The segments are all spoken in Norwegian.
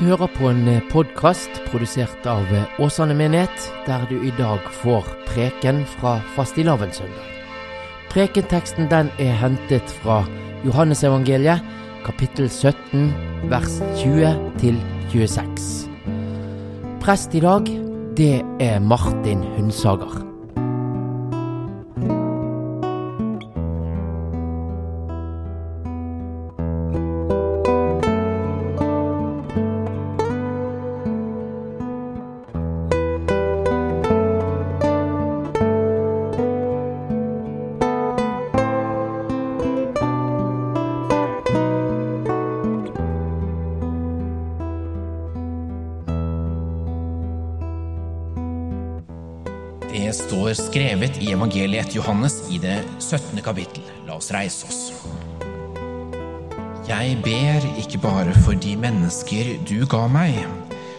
Du hører på en podkast produsert av Åsane menighet, der du i dag får preken fra fastelavnssøndag. Prekenteksten den er hentet fra Johannesevangeliet, kapittel 17, vers 20 til 26. Prest i dag, det er Martin Hundsager. Det står skrevet i evangeliet etter Johannes i det 17. kapittel. La oss reise oss. Jeg ber ikke bare for de mennesker du ga meg,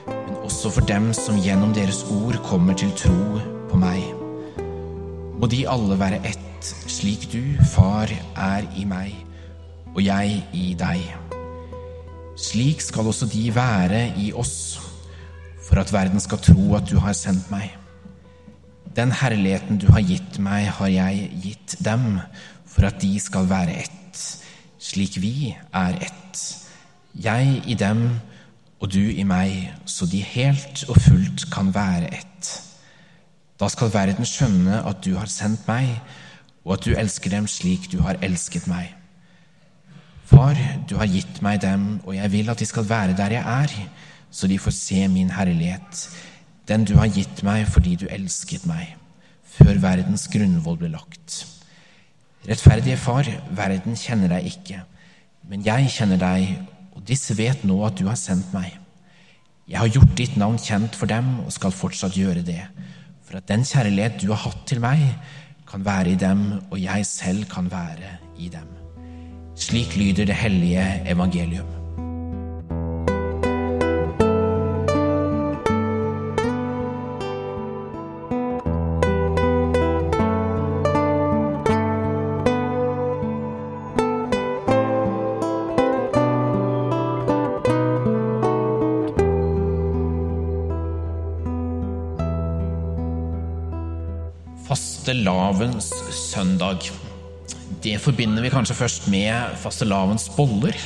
men også for dem som gjennom deres ord kommer til tro på meg. Må de alle være ett, slik du, Far, er i meg, og jeg i deg. Slik skal også de være i oss, for at verden skal tro at du har sendt meg. Den herligheten du har gitt meg, har jeg gitt dem, for at de skal være ett, slik vi er ett. Jeg i dem og du i meg, så de helt og fullt kan være ett. Da skal verden skjønne at du har sendt meg, og at du elsker dem slik du har elsket meg. Far, du har gitt meg dem, og jeg vil at de skal være der jeg er, så de får se min herlighet den du har gitt meg fordi du elsket meg, før verdens grunnvoll ble lagt. Rettferdige Far, verden kjenner deg ikke, men jeg kjenner deg, og disse vet nå at du har sendt meg. Jeg har gjort ditt navn kjent for dem og skal fortsatt gjøre det, for at den kjærlighet du har hatt til meg, kan være i dem, og jeg selv kan være i dem. Slik lyder det hellige evangelium. Fastelavns søndag. Det forbinder vi kanskje først med fastelavns boller.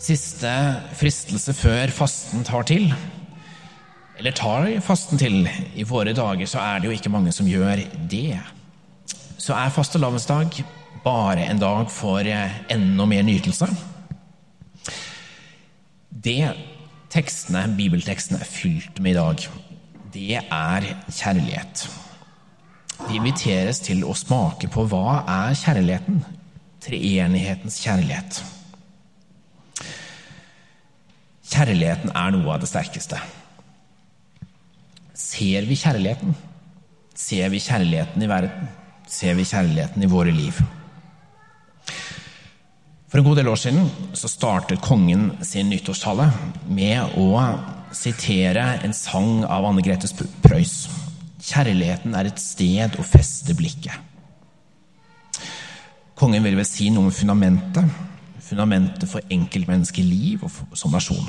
Siste fristelse før fasten tar til. Eller tar fasten til. I våre dager så er det jo ikke mange som gjør det. Så er fastelavnsdag bare en dag for enda mer nytelse. Det tekstene, bibeltekstene er fylt med i dag, det er kjærlighet. De inviteres til å smake på hva er kjærligheten, treenighetens kjærlighet. Kjærligheten er noe av det sterkeste. Ser vi kjærligheten? Ser vi kjærligheten i verden? Ser vi kjærligheten i våre liv? For en god del år siden så startet kongen sin nyttårstale med å sitere en sang av Anne Grete Preus. Kjærligheten er et sted å feste blikket. Kongen vil vel si noe om fundamentet. Fundamentet for enkeltmenneskeliv og som nasjon.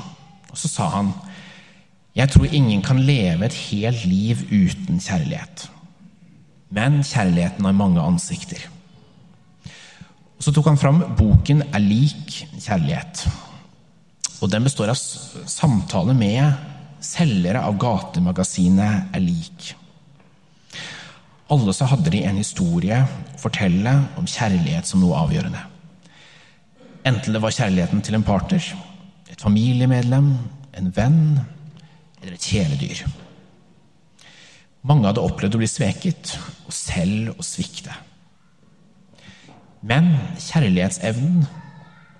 Og så sa han jeg tror ingen kan leve et helt liv uten kjærlighet. Men kjærligheten har mange ansikter. Og Så tok han fram boken Er lik kjærlighet. Og Den består av samtaler med selgere av gatemagasinet Er lik. Alle så hadde de en historie å fortelle om kjærlighet som noe avgjørende. Enten det var kjærligheten til en partner, et familiemedlem, en venn eller et kjæledyr. Mange hadde opplevd å bli sveket, og selv å svikte. Men kjærlighetsevnen,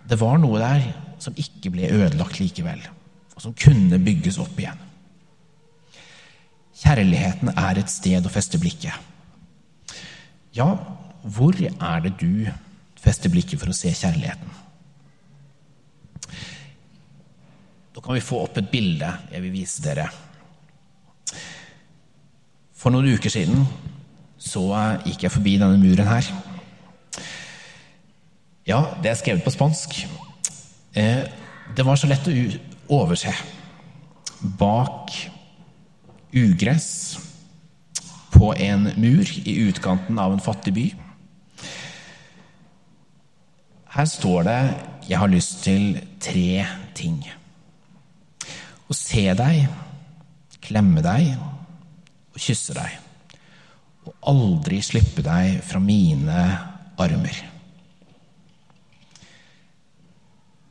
det var noe der som ikke ble ødelagt likevel, og som kunne bygges opp igjen. Kjærligheten er et sted å feste blikket. Ja, hvor er det du fester blikket for å se kjærligheten? Da kan vi få opp et bilde jeg vil vise dere. For noen uker siden så gikk jeg forbi denne muren her. Ja, det er skrevet på spansk. Eh, det var så lett å overse. Bak ugress på en mur i utkanten av en fattig by. Her står det 'Jeg har lyst til tre ting'. Å se deg, klemme deg og kysse deg. Og aldri slippe deg fra mine armer.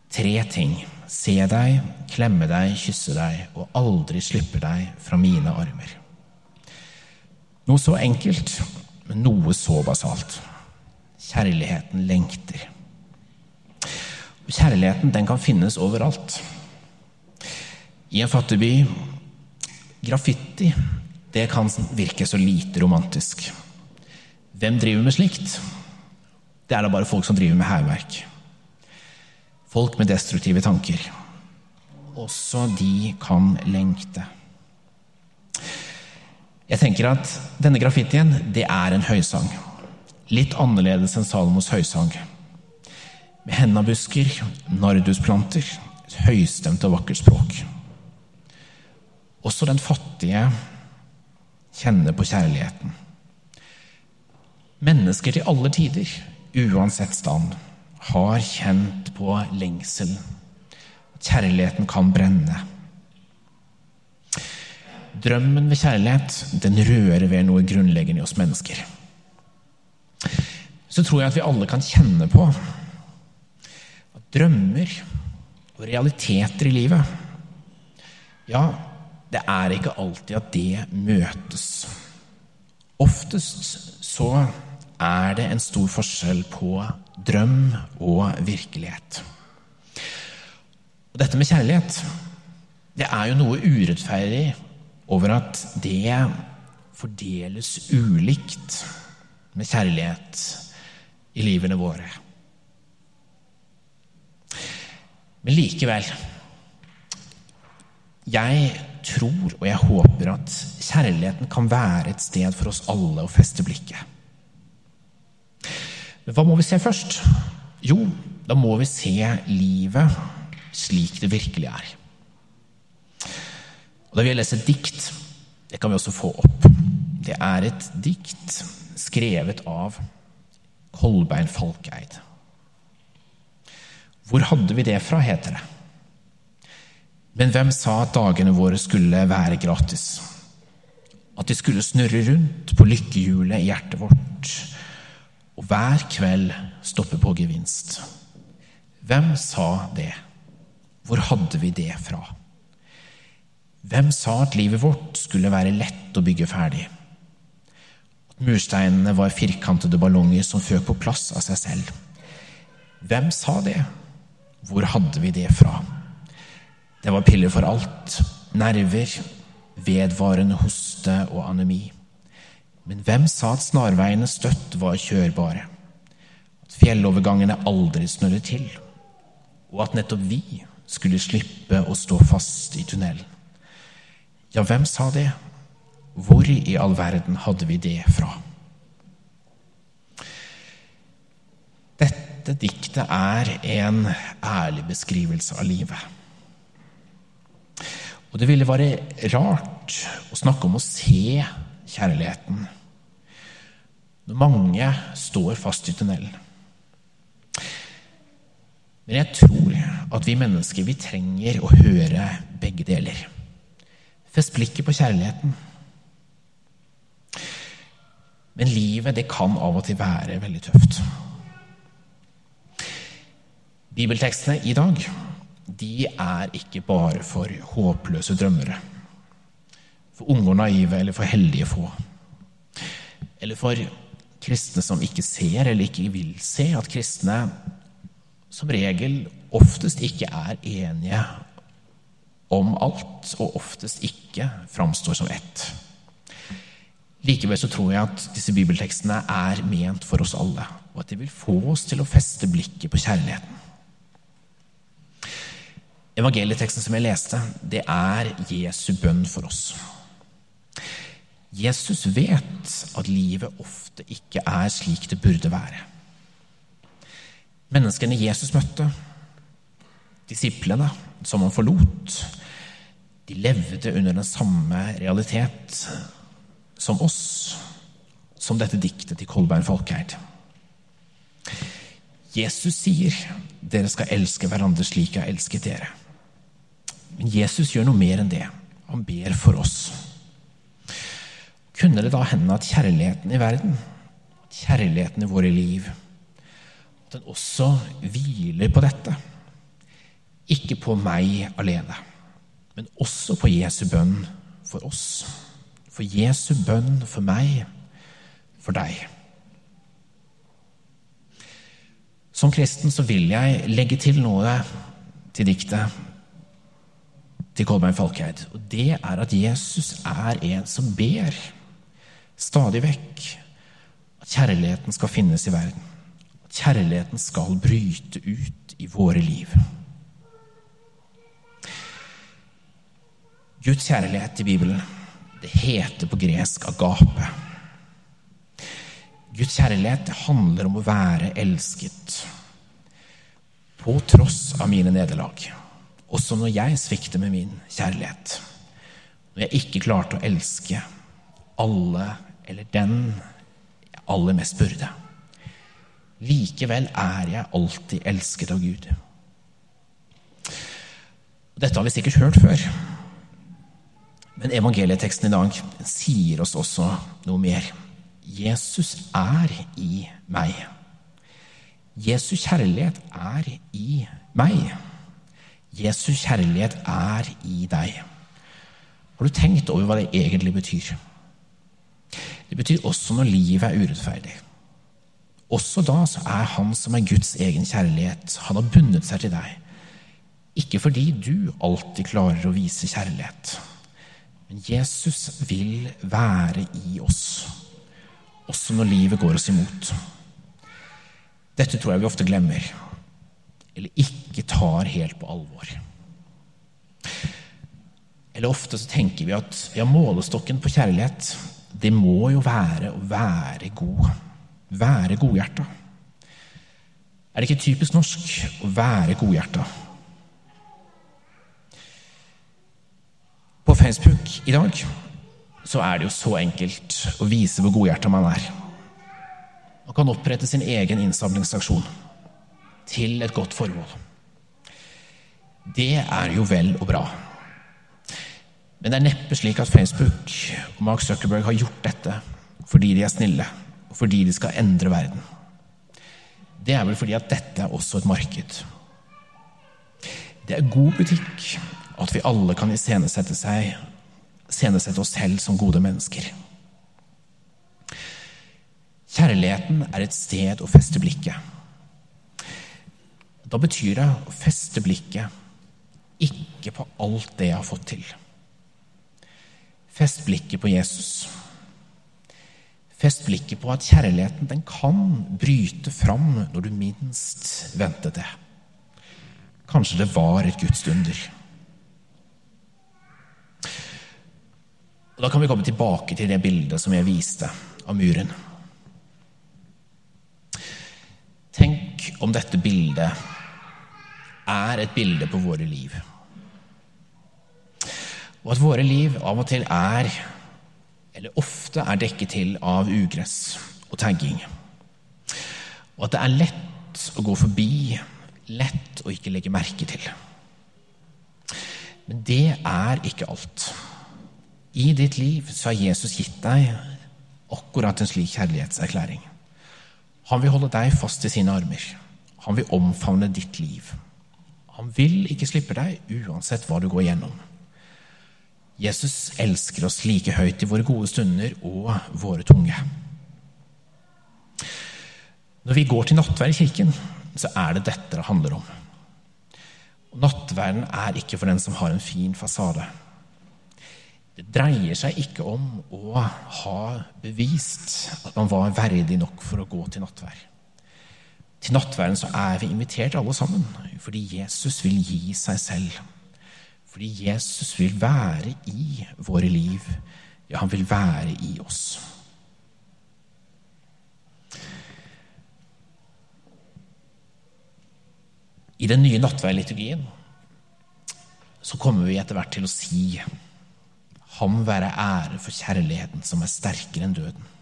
Tre ting. Se deg, klemme deg, kysse deg og aldri slippe deg fra mine armer. Noe så enkelt, men noe så basalt. Kjærligheten lengter. Kjærligheten den kan finnes overalt. I en fattig by Graffiti det kan virke så lite romantisk. Hvem driver med slikt? Det er da bare folk som driver med hærverk. Folk med destruktive tanker. Også de kan lengte. Jeg tenker at denne graffitien det er en høysang. Litt annerledes enn Salomos høysang. Med hennabusker, nardusplanter, et høystemt og vakkert språk. Også den fattige kjenner på kjærligheten. Mennesker til alle tider, uansett stand, har kjent på lengsel. Kjærligheten kan brenne. Drømmen ved kjærlighet den rører ved noe grunnleggende i oss mennesker. Så tror jeg at vi alle kan kjenne på at drømmer og realiteter i livet Ja, det er ikke alltid at det møtes. Oftest så er det en stor forskjell på drøm og virkelighet. Og dette med kjærlighet, det er jo noe urettferdig over at det fordeles ulikt med kjærlighet i livene våre. Men likevel Jeg tror og jeg håper at kjærligheten kan være et sted for oss alle å feste blikket. Men hva må vi se først? Jo, da må vi se livet slik det virkelig er. Da vil jeg lese et dikt. Det kan vi også få opp. Det er et dikt skrevet av Kolbein Falkeid. Hvor hadde vi det fra, heter det. Men hvem sa at dagene våre skulle være gratis? At de skulle snurre rundt på lykkehjulet i hjertet vårt og hver kveld stoppe på gevinst? Hvem sa det? Hvor hadde vi det fra? Hvem sa at livet vårt skulle være lett å bygge ferdig? At mursteinene var firkantede ballonger som føk på plass av seg selv? Hvem sa det? Hvor hadde vi det fra? Det var piller for alt, nerver, vedvarende hoste og anemi. Men hvem sa at snarveiene støtt var kjørbare? At fjellovergangene aldri snørret til? Og at nettopp vi skulle slippe å stå fast i tunnelen? Ja, hvem sa det? Hvor i all verden hadde vi det fra? Dette diktet er en ærlig beskrivelse av livet. Og det ville være rart å snakke om å se kjærligheten når mange står fast i tunnelen. Men jeg tror at vi mennesker vi trenger å høre begge deler. Fest blikket på kjærligheten. Men livet, det kan av og til være veldig tøft. Bibeltekstene i dag, de er ikke bare for håpløse drømmere. For unge og naive eller for heldige få. Eller for kristne som ikke ser eller ikke vil se at kristne som regel oftest ikke er enige om alt, og oftest ikke framstår som ett. Likevel så tror jeg at disse bibeltekstene er ment for oss alle, og at de vil få oss til å feste blikket på kjærligheten. Evangelieteksten som jeg leste, det er Jesu bønn for oss. Jesus vet at livet ofte ikke er slik det burde være. Menneskene Jesus møtte, disiplene som han forlot, de levde under den samme realitet som oss, som dette diktet til Kolbein Falkeid. Jesus sier dere skal elske hverandre slik jeg har elsket dere. Men Jesus gjør noe mer enn det. Han ber for oss. Kunne det da hende at kjærligheten i verden, kjærligheten i våre liv, at den også hviler på dette? Ikke på meg alene, men også på Jesu bønn for oss. For Jesu bønn for meg, for deg. Som kristen så vil jeg legge til noe til diktet til Kolbein Falkeid. Og det er at Jesus er en som ber stadig vekk at kjærligheten skal finnes i verden. At kjærligheten skal bryte ut i våre liv. Guds kjærlighet i Bibelen, det heter på gresk agape. Guds kjærlighet det handler om å være elsket på tross av mine nederlag. Også når jeg svikter med min kjærlighet. Når jeg ikke klarte å elske alle eller den jeg aller mest burde. Likevel er jeg alltid elsket av Gud. Dette har vi sikkert hørt før. Men evangelieteksten i dag sier oss også noe mer. Jesus er i meg. Jesus kjærlighet er i meg. Jesus kjærlighet er i deg. Har du tenkt over hva det egentlig betyr? Det betyr også når livet er urettferdig. Også da så er han som er Guds egen kjærlighet. Han har bundet seg til deg. Ikke fordi du alltid klarer å vise kjærlighet, men Jesus vil være i oss, også når livet går oss imot. Dette tror jeg vi ofte glemmer, eller ikke tar helt på alvor. Eller ofte så tenker vi at ja, målestokken på kjærlighet, det må jo være å være god. Være godhjerta. Er det ikke typisk norsk å være godhjerta? Facebook i dag så er det jo så enkelt å vise hvor godhjerta man er. Man kan opprette sin egen innsamlingsaksjon til et godt formål. Det er jo vel og bra. Men det er neppe slik at Facebook og Mark Zuckerberg har gjort dette fordi de er snille, og fordi de skal endre verden. Det er vel fordi at dette er også et marked. Det er god butikk at vi alle kan iscenesette, seg, iscenesette oss selv som gode mennesker. Kjærligheten er et sted å feste blikket. Da betyr det å feste blikket ikke på alt det jeg har fått til. Fest blikket på Jesus. Fest blikket på at kjærligheten den kan bryte fram når du minst ventet det. Kanskje det var et gudstunder. Og Da kan vi komme tilbake til det bildet som jeg viste av muren. Tenk om dette bildet er et bilde på våre liv. Og at våre liv av og til er, eller ofte er dekket til av ugress og tagging. Og at det er lett å gå forbi, lett å ikke legge merke til. Men det er ikke alt. I ditt liv så har Jesus gitt deg akkurat en slik kjærlighetserklæring. Han vil holde deg fast i sine armer. Han vil omfavne ditt liv. Han vil ikke slippe deg uansett hva du går gjennom. Jesus elsker oss like høyt i våre gode stunder og våre tunge. Når vi går til nattverd i kirken, så er det dette det handler om. Nattverden er ikke for den som har en fin fasade. Det dreier seg ikke om å ha bevist at man var verdig nok for å gå til nattverd. Til nattverden så er vi invitert alle sammen fordi Jesus vil gi seg selv. Fordi Jesus vil være i våre liv. Ja, han vil være i oss. I den nye nattverdliturgien så kommer vi etter hvert til å si Ham være ære for kjærligheten som er sterkere enn døden.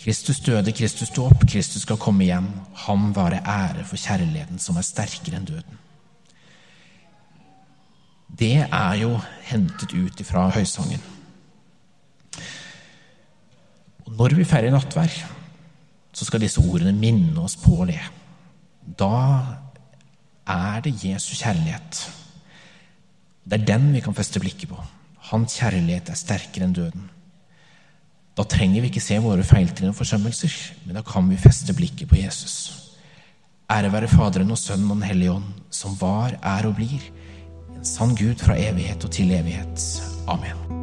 Kristus døde, Kristus sto opp, Kristus skal komme igjen. Ham være ære for kjærligheten som er sterkere enn døden. Det er jo hentet ut ifra høysangen. Og når vi feirer nattvær, så skal disse ordene minne oss på det. Da er det Jesu kjærlighet. Det er den vi kan feste blikket på. Hans kjærlighet er sterkere enn døden. Da trenger vi ikke se våre feiltrinn og forsømmelser, men da kan vi feste blikket på Jesus. Ære være Faderen og Sønnen og Den hellige ånd, som var, er og blir, en sann Gud fra evighet og til evighet. Amen.